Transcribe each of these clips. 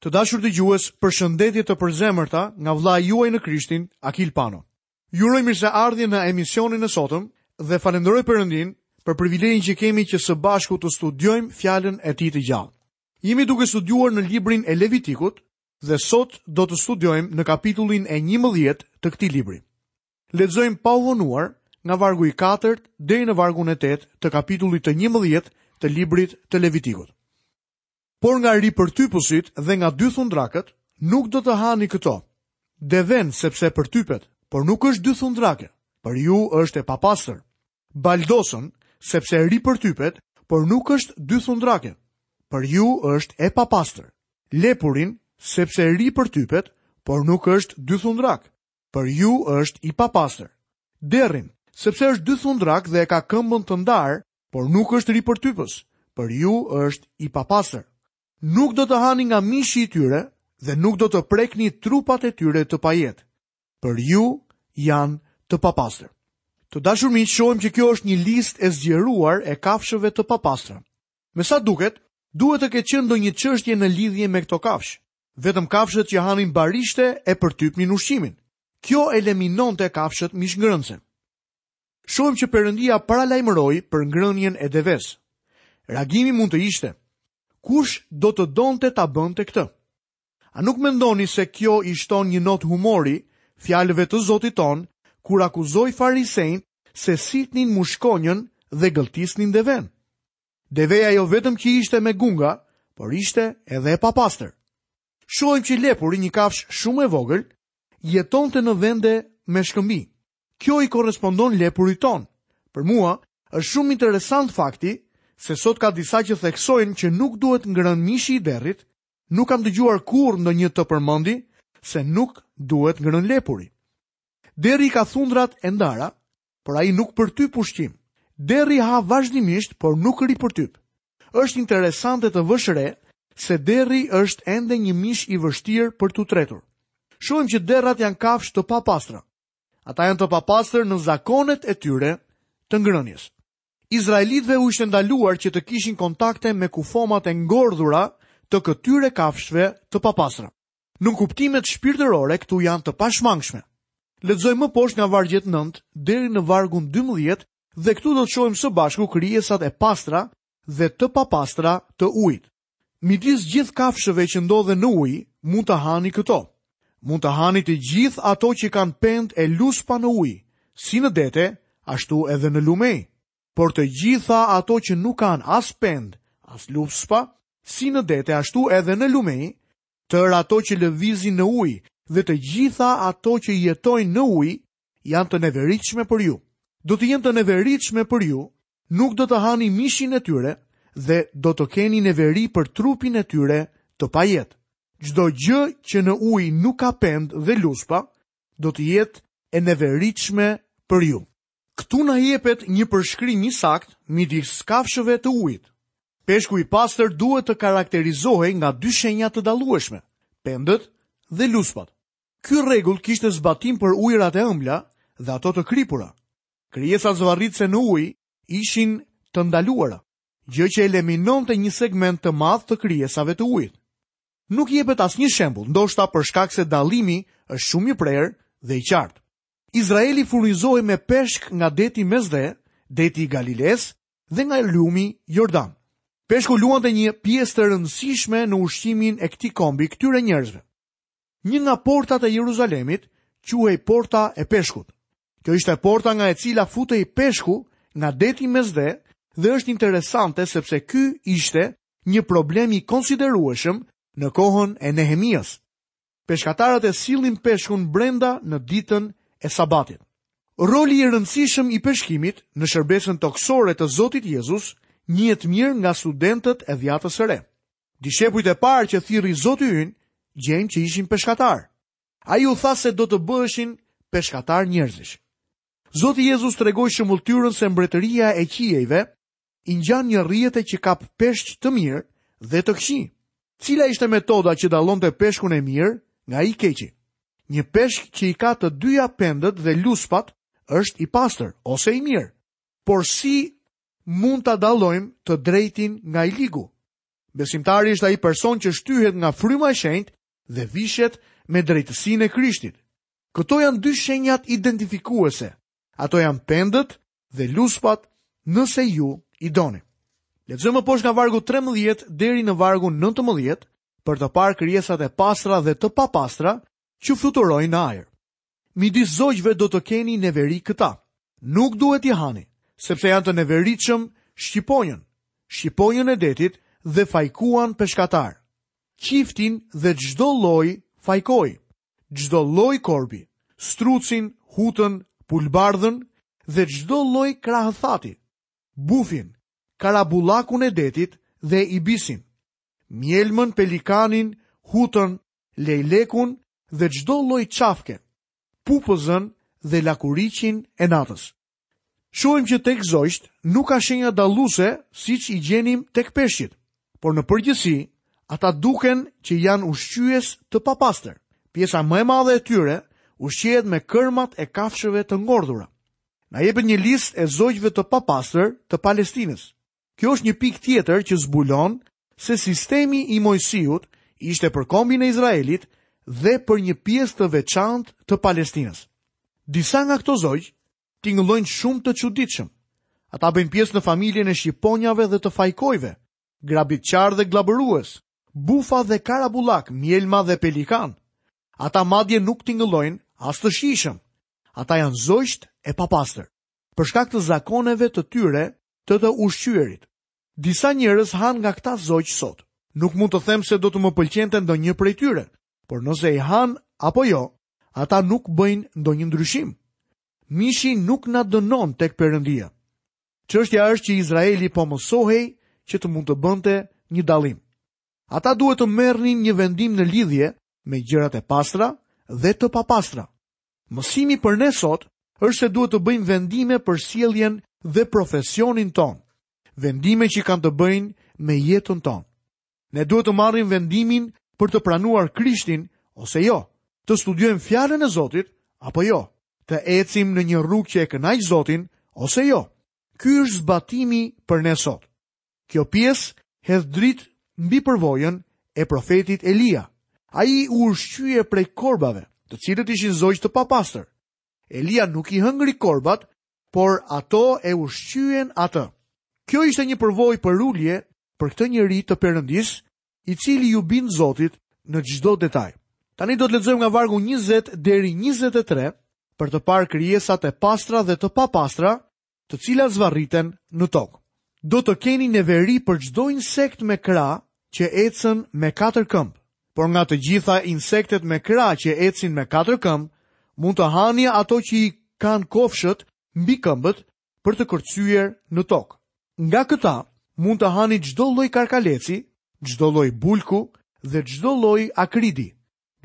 Të dashur dëgjues, përshëndetje të përzemërta nga vëllai juaj në Krishtin, Akil Pano. Ju uroj mirëseardhje në emisionin e sotëm dhe falënderoj Perëndinë për privilegjin që kemi që së bashku të studiojmë Fjalën e Tij të gjallë. Jemi duke studiuar në librin e Levitikut dhe sot do të studiojmë në kapitullin e njëmbëdhjetë të këtij libri. Lexojmë pa u vonuar nga vargu i katërt deri në vargun e tetë të kapitullit të njëmbëdhjetë të librit të Levitikut. Por nga ripërtypësit dhe nga dythundrakët, nuk do të hani këto. Deven sepse përtypet, por nuk është dythundrake, për ju është e papastër. Baldosën sepse ripërtypet, por nuk është dythundrake, për ju është e papastër. Lepurin sepse ripërtypet, por nuk është dythundrak, për ju është i papastër. Derrin, sepse është dythundrak dhe e ka këmbën të ndarë, por nuk është ripërtypës, për ju është i papastër. Nuk do të hani nga mishi i tyre dhe nuk do të prekni trupat e tyre të pajetë. Për ju janë të papastër. Të dashur miq, shohim që kjo është një listë e zgjeruar e kafshëve të papastra. Me sa duket, duhet të ketë qenë ndonjë çështje në lidhje me këto kafshë. Vetëm kafshët që hanin barishte e përtypnin ushqimin. Kjo eliminonte kafshët mishngrënëse. Shohim që Perëndia paralajmëroi për ngrënien e devesë. Reagimi mund të ishte: Kush do të donte ta bënte këtë? A nuk mendoni se kjo i shton një notë humori fjalëve të Zotit tonë kur akuzoi farisenjtë se sitnin mushkonjën dhe gëlltisnin devenë? Deveja jo vetëm që ishte me gunga, por ishte edhe e papastër. Shohim që lepuri një kafshë shumë e vogël jetonte në vende me shkëmbinj. Kjo i korrespondon lepurit tonë. Për mua, është shumë interesant fakti se sot ka disa që theksojnë që nuk duhet ngrënë mishi i derrit, nuk kam dëgjuar kurrë ndonjë të përmendi se nuk duhet ngrënë lepuri. Derri ka thundrat e ndara, por ai nuk përtyp ushqim. Derri ha vazhdimisht, por nuk ripërtyp. Është interesante të vësh re se derri është ende një mish i vështirë për t'u tretur. Shohim që derrat janë kafshë të papastra, Ata janë të papastër në zakonet e tyre të ngrënies. Izraelitëve u ishte ndaluar që të kishin kontakte me kufomat e ngordhura të këtyre kafshëve të papastra. Nënkuptimet shpirtërore këtu janë të pashmangshme. Lexojmë më poshtë nga vargjet 9 deri në vargun 12 dhe këtu do të shohim së bashku krijesat e pastra dhe të papastra të ujit. Midis gjithë kafshëve që ndodhen në ujë, mund të hani këto. Mund të hani të gjithë ato që kanë pendë e luspa në ujë, si në dete, ashtu edhe në lumej. Por të gjitha ato që nuk kanë as pendë, as luspa, si në dete ashtu edhe në lumej, tërë ato që lëvizin në ujë dhe të gjitha ato që jetojnë në ujë janë të neveritshme për ju. Do të jenë të neveritshme për ju Nuk do të hani mishin e tyre dhe do të keni neveri për trupin e tyre të pajetë. Çdo gjë që në ujë nuk ka pendë dhe luspa, do të jetë e neveritshme për ju. Këtu na jepet një përshkrim i saktë midis kafshëve të ujit. Peshku i pastër duhet të karakterizohej nga dy shenja të dallueshme, pendët dhe luspat. Ky rregull kishte zbatim për ujërat e ëmbla dhe ato të kripura. Krijesat zvarritëse në ujë ishin të ndaluara, gjë që eliminonte një segment të madh të krijesave të ujit. Nuk jepet asnjë shembull, ndoshta për shkak se dallimi është shumë i prerë dhe i qartë. Izraeli furnizohej me peshk nga deti Mesdhe, deti i Galilesë dhe nga lumi Jordan. Peshku luante një pjesë të rëndësishme në ushqimin e këtij kombi këtyre njerëzve. Një nga portat e Jeruzalemit quhej Porta e Peshkut. Kjo ishte porta nga e cila futej peshku nga deti Mesdhe dhe është interesante sepse ky ishte një problem i konsiderueshëm në kohën e Nehemias. Peshkatarët e sillin peshkun brenda në ditën e Sabatit. Roli i rëndësishëm i peshkimit në shërbesën tokësore të Zotit Jezus njihet mirë nga studentët e Dhjatës së Re. Dishepujt e parë që thirri Zoti ynë, gjejmë që ishin peshkatarë. Ai u tha se do të bëheshin peshkatarë njerëzish. Zoti Jezus tregoi shëmbëlltyrën se mbretëria e qiejve i ngjan një rrjete që kap peshq të mirë dhe të këqij. Cila ishte metoda që dallonte peshkun e mirë nga i keqi? Një peshk që i ka të dyja pendët dhe luspat është i pastër ose i mirë. Por si Mund ta dallojmë të drejtin nga i ligu. Besimtari është ai person që shtyhet nga fryma e shenjtë dhe vishet me drejtësinë e Krishtit. Këto janë dy shenjat identifikuese. Ato janë pendët dhe luspat nëse ju i doni. Lexojmë më poshtë nga vargu 13 deri në vargu 19 për të parë krijesat e pastra dhe të papastra që fluturojnë në ajër. Midis zogjve do të keni neveri këta. Nuk duhet t'i hani, sepse janë të neveritshëm shqiponjën, shqiponjën e detit dhe fajkuan peshkatar. Qiftin dhe çdo lloj fajkoi, çdo lloj korbi, strucin, hutën, pulbardhën dhe çdo lloj krahëthati, bufin, karabullakun e detit dhe ibisin, mjelmën, pelikanin, hutën, lejlekun dhe çdo lloj çafke, pupëzën dhe lakuriqin e natës. Shohim që tek zogjtë nuk ka shenja dalluese siç i gjenim tek peshqit, por në përgjithësi ata duken që janë ushqyes të papastër. Pjesa më e madhe e tyre ushqehet me kërmat e kafshëve të ngordhura. Na jepet një listë e zogjve të papastër të Palestinës. Kjo është një pikë tjetër që zbulon se sistemi i Mojsiut ishte për kombin e Izraelit dhe për një pjesë të veçantë të Palestinës. Disa nga këto zogj tingëllojnë shumë të çuditshëm. Ata bëjnë pjesë në familjen e shqiponjave dhe të fajkojve, grabitqar dhe gllabërues, bufa dhe karabullak, mjelma dhe pelikan. Ata madje nuk tingëllojnë as të shijshëm. Ata janë zogjtë e papastër. Për shkak të zakoneve të tyre, të të ushqyerit. Disa njerëz hanë nga këta zogj sot. Nuk mund të them se do të më pëlqente ndonjë prej tyre, por nëse i hanë apo jo, ata nuk bëjnë ndonjë ndryshim. Mishi nuk na dënon tek Perëndia. Çështja është që Izraeli po mësohej që të mund të bënte një dallim. Ata duhet të merrnin një vendim në lidhje me gjërat e pastra dhe të papastra. Mësimi për ne sot është se duhet të bëjmë vendime për sjelljen dhe profesionin tonë, vendime që kanë të bëjnë me jetën tonë. Ne duhet të marrim vendimin për të pranuar Krishtin ose jo, të studiojmë fjalën e Zotit apo jo, të ecim në një rrugë që e kënaq Zotin ose jo. Ky është zbatimi për ne sot. Kjo pjesë hedh dritë mbi përvojën e profetit Elia. Ai u ushqye prej korbave, të cilët ishin zogj të papastër. Elia nuk i hëngri korbat, por ato e ushqyen atë. Kjo ishte një përvojë përuljeje për këtë njeri të Perëndisë, i cili iu bind Zotit në çdo detaj. Tani do të lexojmë nga vargu 20 deri 23 për të parë krijesat e pastra dhe të papastra të cilat zvarriten në tokë. Do të keni neveri për çdo insekt me krahë që ecën me katër këmbë. Por nga të gjitha insektet me krahë që ecin me katër këmbë, mund të hani ato që i kanë kofshët mbi këmbët për të kërcyer në tokë. Nga këta mund të hani çdo lloj karkaleci, çdo lloj bulku dhe çdo lloj akridi.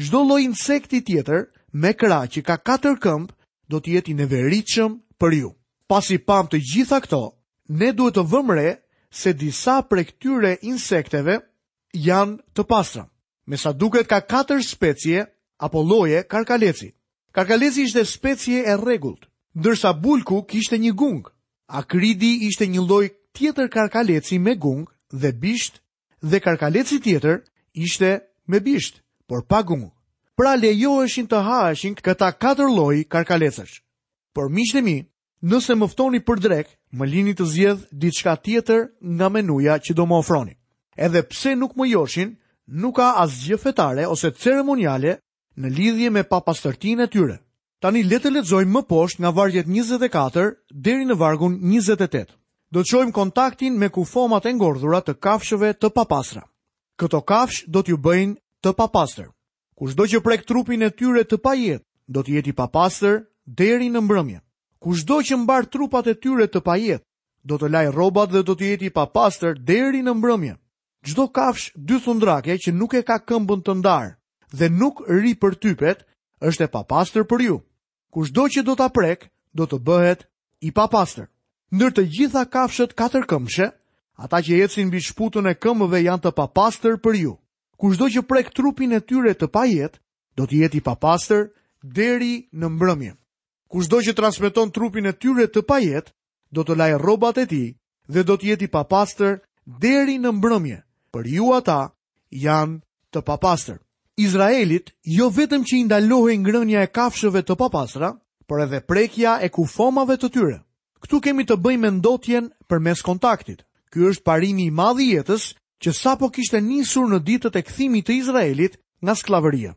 Çdo lloj insekti tjetër me krah që ka katër këmbë do të jetë i neveritshëm për ju. Pasi pamë të gjitha këto, ne duhet të vëmë re se disa prej këtyre insekteve janë të pastra. Me sa duket ka katër specie apo lloje karkaleci. Karkaleci ishte specie e rregullt, ndërsa bulku kishte një gungë. Akridi ishte një lloj tjetër karkaleci me gungë dhe bisht dhe karkaleci tjetër ishte me bisht, por pa gungë. Pra lejoheshin të haheshin këta katër lloj karkalecësh. Por miqtë e mi, nëse më ftoni për drekë, më lini të zgjedh diçka tjetër nga menuja që do më ofroni. Edhe pse nuk më joshin, nuk ka asgjë fetare ose ceremoniale në lidhje me papastërtinë e tyre. Tani le të lexojmë më poshtë nga vargjet 24 deri në vargun 28. Do të shohim kontaktin me kufomat e ngordhura të kafshëve të papastra. Këto kafshë do t'ju bëjnë të papastër. Kushdo që prek trupin e tyre të pajetë, do të jetë i papastër deri në mbrëmje. Kushdo që mbar trupat e tyre të pajetë, do të lajë rrobat dhe do të jetë i papastër deri në mbrëmje. Çdo kafshë dythundrake që nuk e ka këmbën të ndarë dhe nuk ripërtypet është e papastër për ju. Kushdo që do ta prekë, do të bëhet i papastër. Ndër të gjitha kafshët katërkëmbëshe, ata që ecin mbi shputën e këmbëve janë të papastër për ju. Kushdo që prek trupin e tyre të pajetë, do të jetë i papastër deri në mbrëmje. Kushdo që transmeton trupin e tyre të pajetë, do të lajë rrobat e tij dhe do të jetë i papastër deri në mbrëmje. Për ju ata janë të papastër. Izraelit jo vetëm që i ndalohej ngrënia e kafshëve të papastra, por edhe prekja e kufomave të tyre. Këtu kemi të bëjmë me ndotjen përmes kontaktit. Ky është parimi i madh i jetës që sapo kishte nisur në ditët e kthimit të Izraelit nga skllavëria.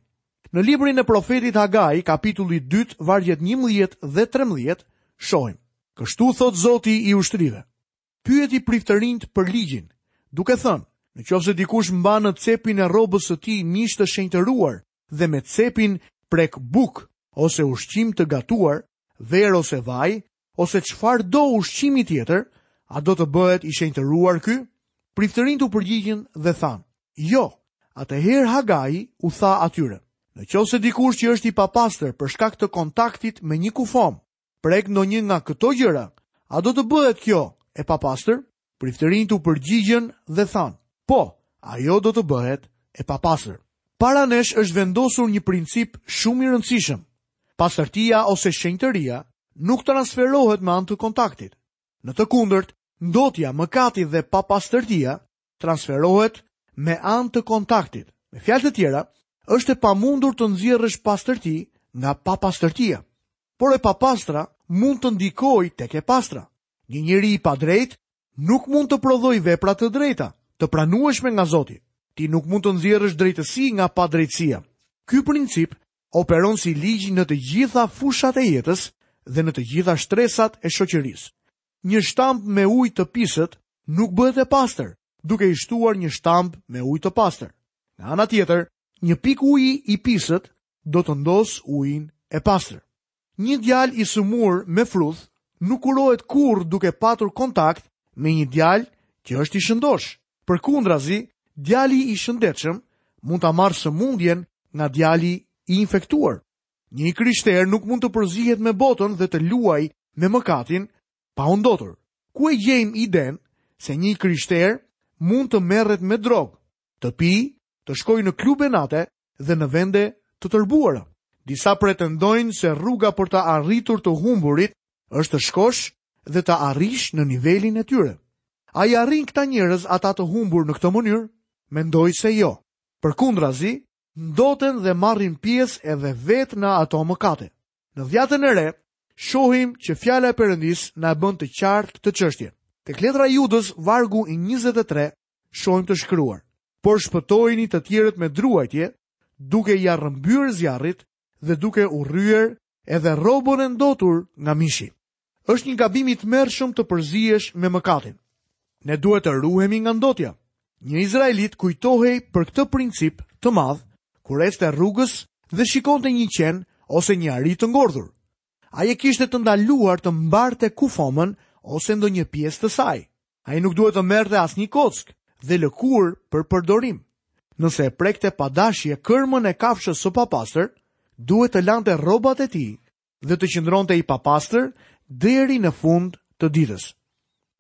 Në librin e profetit Hagai, kapitulli i dytë, vargjet njëmbëdhjetë dhe trembëdhjetë, shohim, Kështu thotë Zoti i ushtrive, Pyeti priftërinjtë për ligjin, duke thënë, Në qoftë se dikush mban në cepin e rrobës së tij mish të shenjtëruar dhe me cepin prek bukë ose ushqim të gatuar, verë ose vaj, ose çfarëdo ushqimi tjetër, a do të bëhet i shenjtëruar ky? Priftërinjtë u përgjigjën dhe thanë, Jo. Atëherë Hagai u tha atyre, Në qoftë se dikush që është i papastër për shkak të kontaktit me një kufomë prek ndonjë nga këto gjëra, a do të bëhet kjo e papastër? Priftërinjtë u përgjigjën dhe thanë, Po, ajo do të bëhet e papastër. Para nesh është vendosur një princip shumë i rëndësishëm, Pastërtia ose shenjtëria nuk transferohet me anë të kontaktit. Në të kundërt, ndotja, mëkati dhe papastërtia transferohet me anë të kontaktit. Me fjalë të tjera, është e pamundur të nxjerrësh pastërti nga papastërtia. Por e papastra mund të ndikojë tek e pastra. Një njeri i padrejtë nuk mund të prodhojë vepra të drejta, të pranueshme nga Zoti. Ti nuk mund të nxjerrësh drejtësi nga padrejtësia. Ky princip operon si ligj në të gjitha fushat e jetës dhe në të gjitha shtresat e shoqërisë. Një shtambë me ujë të pisët nuk bëhet e pastër duke i shtuar një shtambë me ujë të pastër. Nga ana tjetër, një pikë uji i pisët do të ndosë ujin e pastër. Një djalë i sëmurë me fruth nuk kurohet kurrë duke patur kontakt me një djalë që është i shëndoshë. Përkundrazi, djali i shëndetshëm mund ta marrë sëmundjen nga djali i infektuar. Një i krishterë nuk mund të përzihet me botën dhe të luajë me mëkatin pa u ndotur. Ku e gjejmë idenë se një i krishterë mund të merret me drogë, të pijë, të shkojë në klube nate dhe në vende të tërbuara. Disa pretendojnë se rruga për të arritur të humburit është të shkosh dhe të arrish në nivelin e tyre. A i arrijnë këta njerëz ata të humbur në këtë mënyrë? Mendoj se jo. Përkundrazi, ndoten dhe marrin pjesë edhe vetë në ato mëkate. Në Dhjatën e Re, shohim që fjala e Perëndisë na e bën të qartë këtë çështje. Tek letra e Judës vargu i 23 shohim të shkruar. Por shpëtojini të tjerët me druajtje, duke ia rrëmbyer zjarrit dhe duke urryer edhe rrobën e ndotur nga mishi. Është një gabim i tmerrshëm të përzihesh me mëkatin. Ne duhet të ruhemi nga ndotja. Një izraelit kujtohej për këtë princip të madh kur ecte rrugës dhe shikonte një qen ose një ari të ngordhur. Ai e kishte të ndaluar të mbarte kufomën ose ndonjë pjesë të saj. Ai nuk duhet të merrte asnjë kockë dhe lëkurë për përdorim. Nëse e prekte pa dashje kërmën e kafshës së papastër, duhet të lante rrobat e tij dhe të qëndronte i papastër deri në fund të ditës.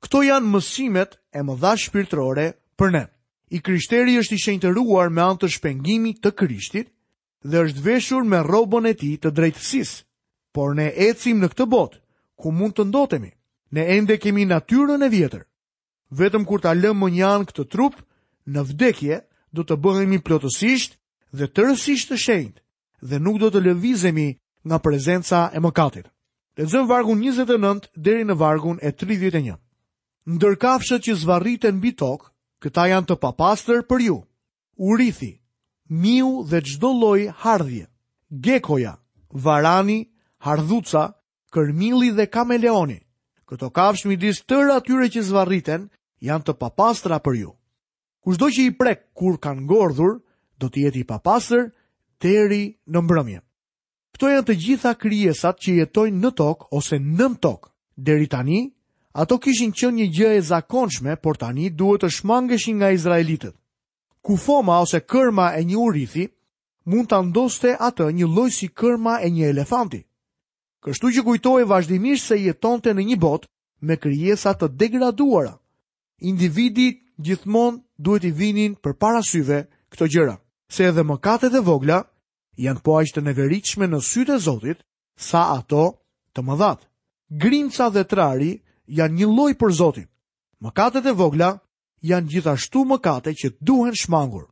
Këto janë mësimet e mëdha shpirtërore për ne. I krishteri është i shenjtëruar me anë të shpengimit të Krishtit dhe është veshur me rrobën e tij të drejtësisë. Por ne ecim në këtë botë, ku mund të ndotemi. Ne ende kemi natyrën e vjetër. Vetëm kur ta lëmë mënjanë këtë trup, në vdekje do të bëhemi plotësisht dhe tërësisht të shenjtë dhe nuk do të lëvizemi nga prezenca e mëkatit. Lexojmë vargun 29 deri në vargun e 31. Ndër kafshët që zvarriten mbi tokë, këta janë të papastër për ju. Urithi, miu dhe çdo lloj hardhje, gekoja, varani, hardhuca, kërmilli dhe kameleoni, këto kafshë midis tërë atyre që zvarriten janë të papastra për ju. Kushdo që i prek kur kanë ngordhur, do të jetë i papastër deri në mbrëmje. Këto janë të gjitha krijesat që jetojnë në tokë ose nën tokë. Deri tani, ato kishin qenë një gjë e zakonshme, por tani duhet të shmangeshin nga izraelitët. Kufoma ose kërma e një urithi mund ta ndoste atë një lloj si kërma e një elefanti. Kështu që kujtohej vazhdimisht se jetonte në një botë me krijesa të degraduara. Individit gjithmonë duhet t'i vinin përpara syve këto gjëra, se edhe mëkatet e vogla janë po aq të neveritshme në sytë e Zotit, sa ato të mëdhatë. Grimca dhe trari janë një lloj për Zotin. Mëkatet e vogla janë gjithashtu mëkate që duhen shmangur.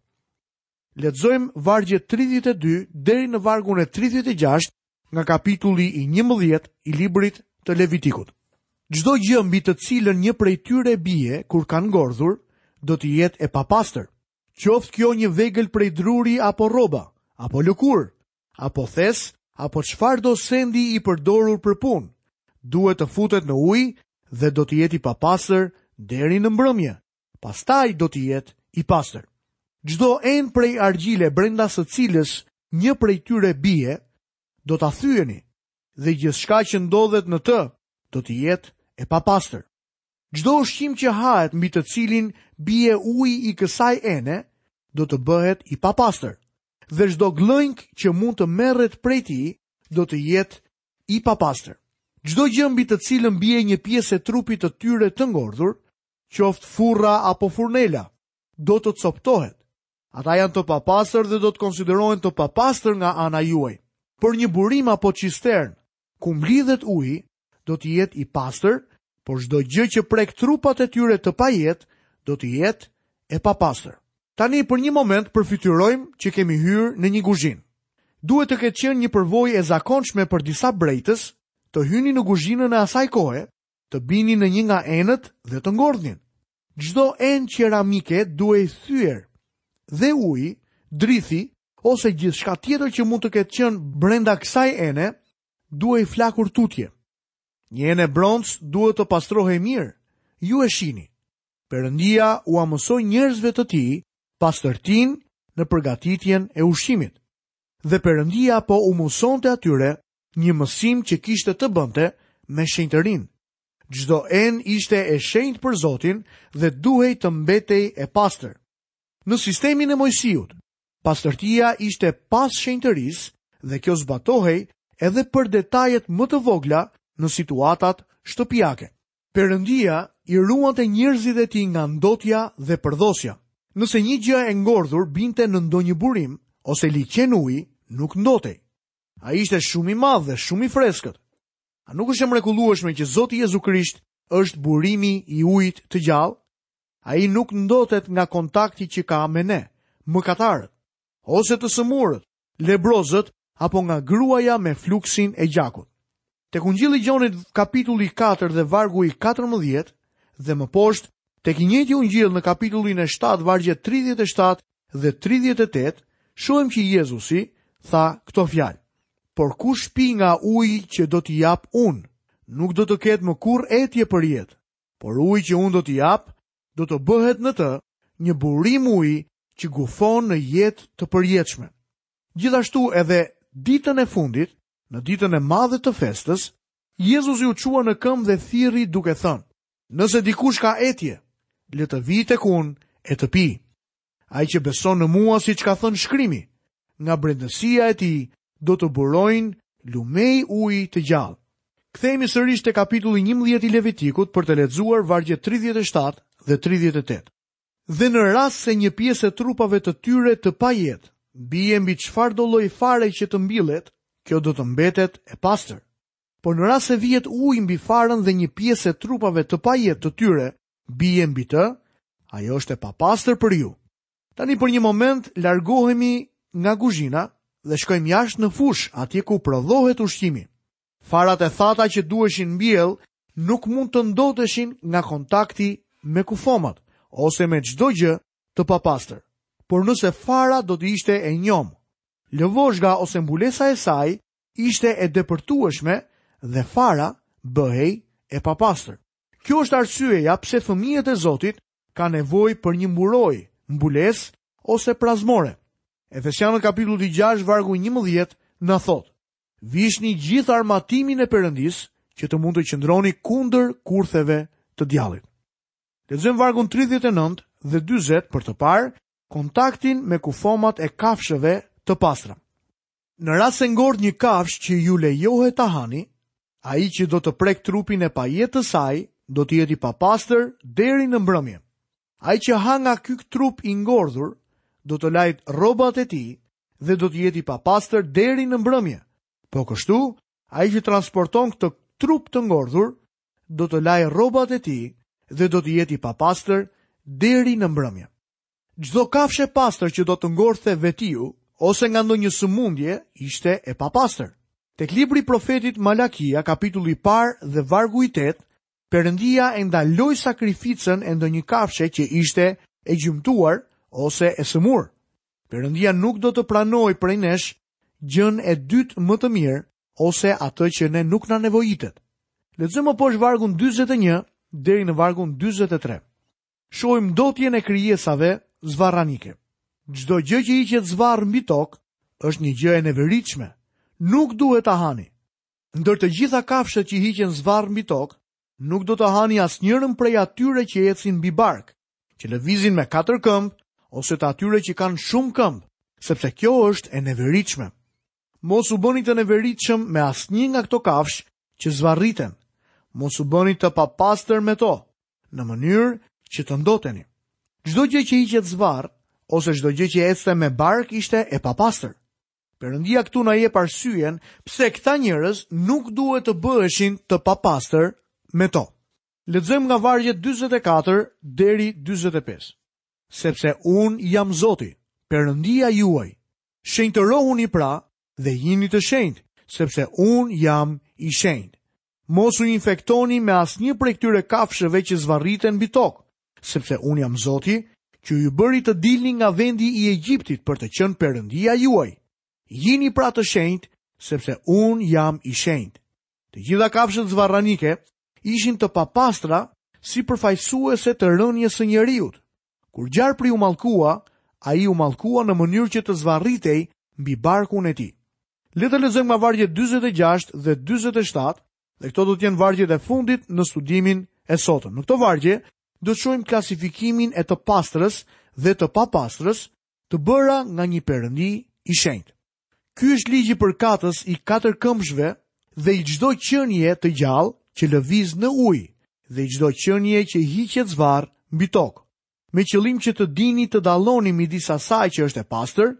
Lexojmë vargjet 32 deri në vargun e 36 nga kapitulli i 11 i librit të Levitikut. Çdo gjë mbi të cilën një prej tyre bie kur kanë ngordhur, do të jetë e papastër. Qoftë kjo një vegël prej druri apo rroba, apo lëkurë, apo thes, apo çfarëdo sendi i përdorur për punë, duhet të futet në ujë dhe do të jetë i papastër deri në mbrëmje. Pastaj do të jetë i pastër. Çdo enë prej argjile brenda së cilës një prej tyre bie, do ta thyeni dhe gjithçka që ndodhet në të do të jetë e papastër. Çdo ushqim që hahet mbi të cilin bie uji i kësaj ene do të bëhet i papastër dhe çdo gllënjkë që mund të merret prej tij do të jetë i papastër. Çdo gjë mbi të cilën bie një pjesë e trupit të tyre të ngordhur, qoftë furra apo furnela, do të copëtohet. Ata janë të papastër dhe do të konsiderohen të papastër nga ana juaj. Por një burim apo çisternë, ku mblidhet uji, do të jetë i pastër, por çdo gjë që prek trupat e tyre të pajetë do të jetë e papastër. Tani për një moment përfytyrojmë që kemi hyrë në një guzhinë. Duhet të ketë qenë një përvojë e zakonshme për disa brejtës të hynin në guzhinën e asaj kohe, të binin në një nga enët dhe të ngordhnin. Çdo enë qeramike duhej thyer dhe uji, drithi ose gjithçka tjetër që mund të ketë qenë brenda kësaj ene duhej flakur tutje. Një enë bronzi duhet të pastrohej mirë. Ju e shini. Perëndia ua mësoi njerëzve të tij pastërtinë në përgatitjen e ushqimit. Dhe Perëndia po u mësonte atyre një mësim që kishte të bënte me shenjtërinë. Çdo enë ishte e shenjtë për Zotin dhe duhej të mbetej e pastër. Në sistemin e Moisiut, pastërtia ishte pas shenjtërisë dhe kjo zbatohej edhe për detajet më të vogla në situatat shtëpiake. Perëndia i ruante njerëzit e tij nga ndotja dhe përdhosja. Nëse një gjë e ngordhur binte në ndonjë burim ose liqen, uji nuk ndotej. Ai ishte shumë i madh dhe shumë i freskët. A nuk është e mrekullueshme që Zoti Jezu Krisht është burimi i ujit të gjallë? Ai nuk ndotet nga kontakti që ka me ne, mëkatarët, ose të sëmurët, lebrozët apo nga gruaja me fluksin e gjakut. Tek Ungjilli i Gjonit kapitulli 4 dhe vargu i 14 dhe më poshtë tek i njëjti Ungjill në kapitullin e 7 vargjet 37 dhe tridhjetë e tetë, shohim që Jezusi tha këto fjalë, Por kush pi nga uji që do t'i jap unë, nuk do të ketë më kurrë etje përjetë, por uji që unë do t'i jap, do të bëhet në të një burim uji që gufon në jetë të përjetshme. Gjithashtu edhe ditën e fundit, në ditën e madhe të festës, Jezusi u çua në këmbë dhe thirri duke thënë, Nëse dikush ka etje, le të vijë tek unë e të pijë. Ai që beson në mua, siç ka thënë Shkrimi, nga brendësia e tij do të burojnë lumenj uji të gjallë. Kthehemi sërish te kapitulli 11 i Levitikut për të lexuar vargjet 37 dhe 38. Dhe në rast se një pjesë e trupave të tyre të pajetë bie mbi çfarëdo lloj fare që të mbillet, kjo do të mbetet e pastër. Por në rast se vihet ujë mbi farën dhe një pjesë e trupave të pajetë të tyre bie mbi të, ajo është e papastër për ju. Tani për një moment largohemi nga kuzhina dhe shkojmë jashtë në fushë, atje ku prodhohet ushqimi. Farat e thata që duheshin mbjellë nuk mund të ndoteshin nga kontakti me kufomat ose me çdo gjë të papastër. Por nëse fara do të ishte e njomë, lëvozhga ose mbulesa e saj ishte e depërtueshme dhe fara bëhej e papastër. Kjo është arsyeja pse fëmijët e Zotit kanë nevojë për një mburojë, mbulesë ose parzmore. Efesianët kapitulli 6 vargu 11 na thotë, vishni gjithë armatimin e Perëndisë që të mund të qëndroni kundër kurtheve të djallit. Lexojmë vargun 39 dhe 40 për të parë kontaktin me kufomat e kafshëve të pastra. Në rast se ngordh një kafshë që ju lejohet ta hani, ai që do të prekë trupin e pajetë të saj do të jetë i papastër deri në mbrëmje. Ai që ha nga ky trup i ngordhur do të lajë rrobat e tij dhe do të jetë i papastër deri në mbrëmje. Po kështu, ai që transporton këtë trup të ngordhur do të lajë rrobat e tij dhe do të jetë i papastër deri në mbrëmje. Çdo kafshë e pastër që do të ngordhte vetiu, ose nga ndonjë sëmundje, ishte e papastër. Tek libri i profetit Malakia, kapitulli i parë dhe vargu i tetë, Perëndia e ndaloi sakrificën e ndonjë kafshe që ishte e gjymtuar ose e sëmurë. Perëndia nuk do të pranojë prej nesh gjën e dytë më të mirë ose atë që ne nuk na nevojitet. Lexojmë më poshtë vargun 41 deri në vargun 43. Shohim ndotjen e krijesave zvarranike. Çdo gjë që hiqet zvarrë mbi tokë është një gjë e neveritshme. Nuk duhet ta hani. Ndër të gjitha kafshët që hiqen zvarrë mbi tokë, nuk do të hani asnjërën prej atyre që ecin mbi bark, që lëvizin me katër këmbë ose të atyre që kanë shumë këmbë, sepse kjo është e neveritshme. Mos u bëni të neveritshëm me asnjë nga këto kafshë që zvarriten. Mos u bëni të papastër me to, në mënyrë që të ndoteni. Çdo gjë që hiqet zvarrë ose çdo gjë që ecte me bark ishte e papastër. Perëndia këtu na jep arsyen pse këta njerëz nuk duhet të bëheshin të papastër me to. Lexojmë nga vargjet 44 deri 45. Sepse unë jam Zoti, Perëndia juaj, Shenjtërohuni pra dhe jini të shenjtë, sepse unë jam i shenjtë. Mos u infektoni me asnjë prej këtyre kafshëve që zvarriten mbi tokë, sepse unë jam Zoti, që ju bëri të dilni nga vendi i Egjiptit për të qenë Perëndia juaj. Jini pra të shenjtë, sepse unë jam i shenjtë. Të gjitha kafshët zvarranike ishin të papastra si përfaqësuese të rënies së njeriut. Kur gjarpri u mallkua, ai u mallkua në mënyrë që të zvarritej mbi barkun e tij. Le të lexojmë nga vargjet 46 dhe 47 dhe këto do të jenë vargjet e fundit në studimin e sotëm. Në këto vargje do të shohim klasifikimin e të pastrës dhe të papastrës të bëra nga një perëndi i shenjtë. Ky është ligji përkatës i katërkëmbëshve dhe i çdo qenie të gjallë që lëviz në ujë dhe i çdo qenie që hiqet zvarr mbi tokë, me qëllim që të dini të dalloni midis asaj që është e pastër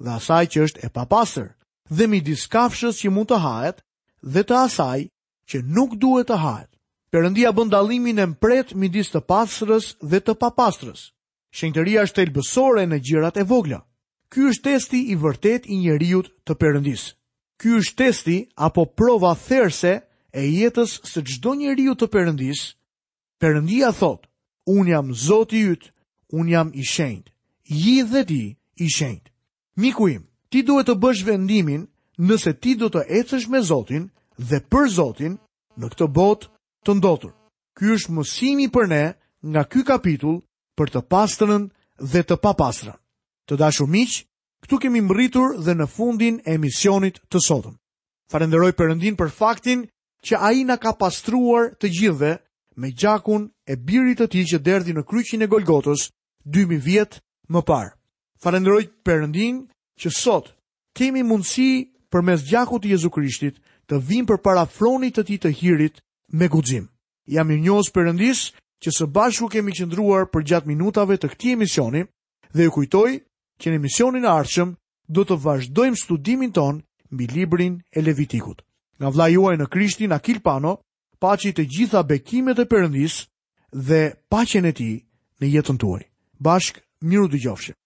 dhe asaj që është e papastër, dhe midis kafshës që mund të hahet dhe të asaj që nuk duhet të hahet. Perëndia bën dallimin e mprehtë midis të pastrës dhe të papastrës. Shenjtëria është thelbësore në gjërat e vogla. Ky është testi i vërtetë i njeriut të Perëndisë. Ky është testi apo prova therëse e jetës së çdo njeriu të Perëndisë. Perëndia thotë, "Unë jam Zoti yt, unë jam i shenjtë. Ji dhe ti i shenjtë." Miku im, ti duhet të bësh vendimin nëse ti do të ecësh me Zotin dhe për Zotin në këtë botë të ndotur. Ky është mësimi për ne nga ky kapitull për të pastrën dhe të papastrën. Të dashur miq, këtu kemi mbërritur dhe në fundin e emisionit të sotëm. Falënderoj Perëndinë për faktin që ai na ka pastruar të gjithëve me gjakun e birit të tij që derdhi në kryqin e Golgotës 2000 vjet më parë. Falënderoj Perëndinë që sot Kemi mundësi përmes gjakut të Jezu Krishtit të vijmë përpara fronit të tij të hirit me guxim. Jam mirënjohës Perëndisë që së bashku kemi qëndruar përgjatë minutave të këtij emisioni dhe ju kujtoj që në emisionin e ardhshëm do të vazhdojmë studimin tonë mbi librin e Levitikut. Nga vëllai juaj në Krishtin Akil Pano, paçi të gjitha bekimet e Perëndisë dhe paqen e tij në jetën tuaj. Bashkë mirudëgjofshim.